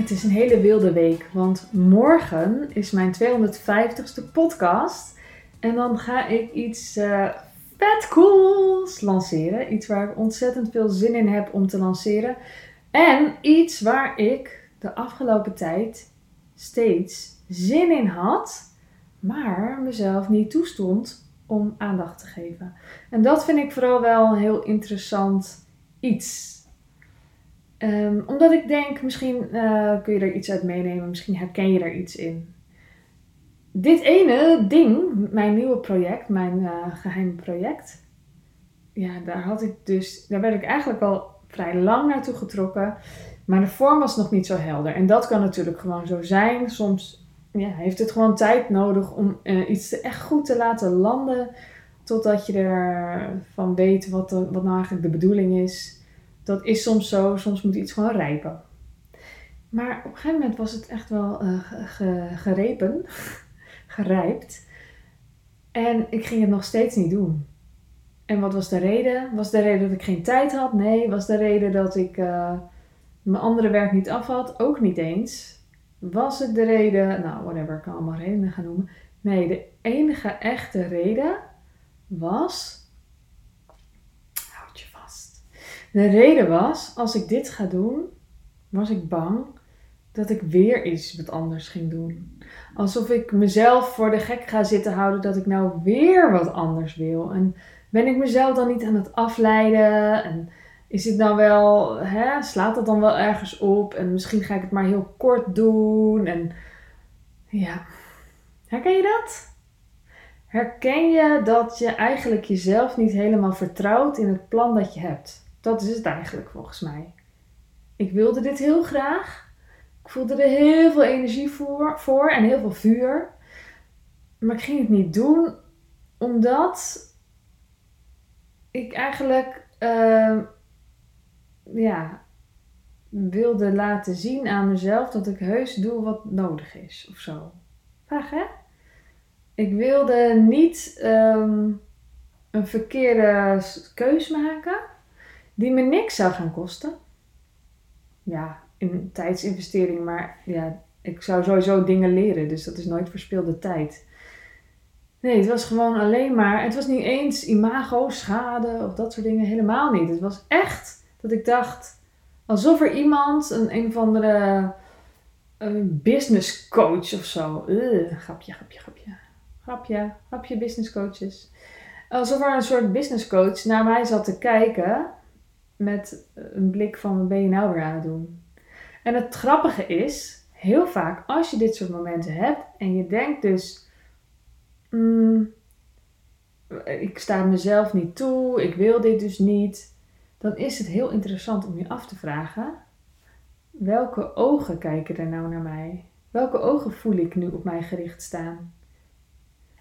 Het is een hele wilde week, want morgen is mijn 250ste podcast. En dan ga ik iets uh, vet cools lanceren. Iets waar ik ontzettend veel zin in heb om te lanceren. En iets waar ik de afgelopen tijd steeds zin in had, maar mezelf niet toestond om aandacht te geven. En dat vind ik vooral wel een heel interessant iets. Ehm, omdat ik denk, misschien eh, kun je er iets uit meenemen, misschien herken je er iets in. Dit ene ding, mijn nieuwe project, mijn uh, geheime project, ja, daar had ik dus, daar werd ik eigenlijk al vrij lang naartoe getrokken, maar de vorm was nog niet zo helder. En dat kan natuurlijk gewoon zo zijn. Soms ja, heeft het gewoon tijd nodig om uh, iets echt goed te laten landen, totdat je ervan weet wat, wat nou eigenlijk de bedoeling is dat is soms zo, soms moet iets gewoon rijpen. Maar op een gegeven moment was het echt wel uh, gerepen, gerijpt. En ik ging het nog steeds niet doen. En wat was de reden? Was de reden dat ik geen tijd had? Nee. Was de reden dat ik uh, mijn andere werk niet af had? Ook niet eens. Was het de reden, nou whatever, ik kan allemaal redenen gaan noemen. Nee, de enige echte reden was De reden was, als ik dit ga doen, was ik bang dat ik weer iets wat anders ging doen. Alsof ik mezelf voor de gek ga zitten houden dat ik nou weer wat anders wil. En ben ik mezelf dan niet aan het afleiden? En is het nou wel, hè, slaat dat dan wel ergens op? En misschien ga ik het maar heel kort doen. En ja, herken je dat? Herken je dat je eigenlijk jezelf niet helemaal vertrouwt in het plan dat je hebt? Dat is het eigenlijk volgens mij. Ik wilde dit heel graag. Ik voelde er heel veel energie voor, voor en heel veel vuur. Maar ik ging het niet doen omdat ik eigenlijk uh, ja, wilde laten zien aan mezelf dat ik heus doe wat nodig is of zo. Vraag hè? Ik wilde niet um, een verkeerde keus maken die me niks zou gaan kosten. Ja, in tijdsinvestering, maar ja, ik zou sowieso dingen leren, dus dat is nooit verspilde tijd. Nee, het was gewoon alleen maar, het was niet eens imago, schade of dat soort dingen, helemaal niet. Het was echt dat ik dacht, alsof er iemand, een een of andere een business coach of zo, uh, grapje, grapje, grapje, grapje, grapje business coaches. Alsof er een soort business coach naar mij zat te kijken met een blik van wat ben je nou weer aan het doen. En het grappige is, heel vaak als je dit soort momenten hebt en je denkt dus, mm, ik sta mezelf niet toe, ik wil dit dus niet, dan is het heel interessant om je af te vragen, welke ogen kijken er nou naar mij? Welke ogen voel ik nu op mij gericht staan?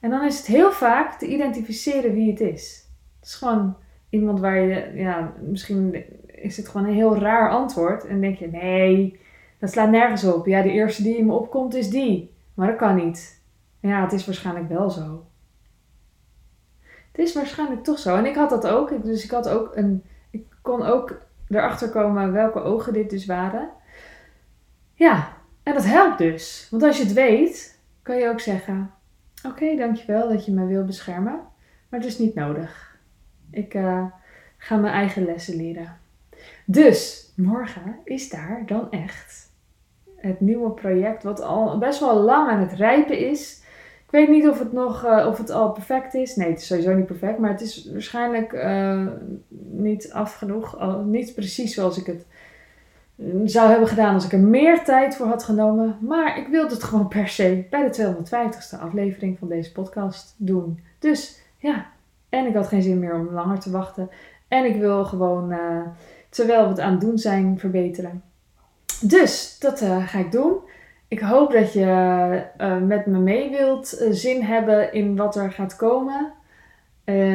En dan is het heel vaak te identificeren wie het is. Het is gewoon iemand waar je, ja, misschien is het gewoon een heel raar antwoord. En denk je, nee, dat slaat nergens op. Ja, de eerste die in me opkomt is die. Maar dat kan niet. Ja, het is waarschijnlijk wel zo. Het is waarschijnlijk toch zo. En ik had dat ook. Dus ik had ook een. Ik kon ook erachter komen welke ogen dit dus waren. Ja, en dat helpt dus. Want als je het weet, kan je ook zeggen: Oké, dankjewel dat je me wil beschermen. Maar het is niet nodig. Ik uh, ga mijn eigen lessen leren. Dus morgen is daar dan echt het nieuwe project, wat al best wel lang aan het rijpen is. Ik weet niet of het nog uh, of het al perfect is. Nee, het is sowieso niet perfect, maar het is waarschijnlijk uh, niet af genoeg. Niet precies zoals ik het zou hebben gedaan als ik er meer tijd voor had genomen. Maar ik wilde het gewoon per se bij de 250ste aflevering van deze podcast doen. Dus ja, en ik had geen zin meer om langer te wachten. En ik wil gewoon, uh, terwijl we het aan het doen zijn, verbeteren. Dus dat uh, ga ik doen. Ik hoop dat je uh, met me mee wilt zin hebben in wat er gaat komen.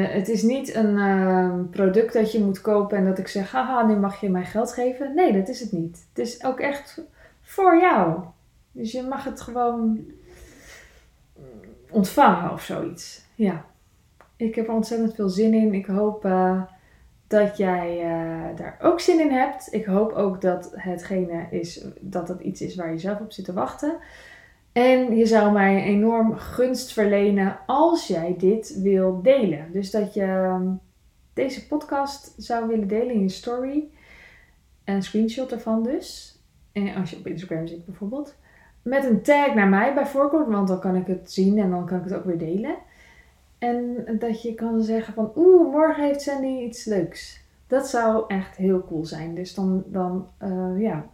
het is niet een product dat je moet kopen en dat ik zeg, haha, nu mag je mij geld geven. Nee, dat is het niet. Het is ook echt voor jou. Dus je mag het gewoon ontvangen of zoiets. Ja ik heb er ontzettend veel zin in. Ik hoop uh, dat jij eh, daar ook zin in hebt. Ik hoop ook dat hetgene is, dat het iets is waar je zelf op zit te wachten. En je zou mij enorm gunst verlenen als jij dit wil delen. Dus dat je ehm, deze podcast zou willen delen in je story. Een screenshot ervan dus. En als je op Instagram zit bijvoorbeeld. Met een tag naar mij bij voorkeur, want dan kan ik het zien en dan kan ik het ook weer delen. En dat je kan zeggen van, oeh, morgen heeft Sandy iets leuks. Dat zou echt heel cool zijn. Dus dan, dan uh, ja,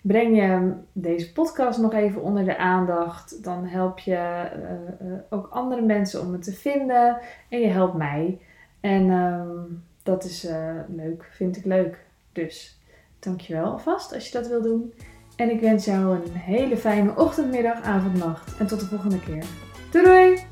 breng je deze podcast nog even onder de aandacht. Dan help je uh, uh, ook andere mensen om het te vinden. En je helpt mij. En um, dat is leuk, vind ik leuk. Dus dankjewel alvast als je dat wil doen. En ik wens jou een hele fijne ochtend, middag, avond, nacht. En tot de volgende keer. Doei doei!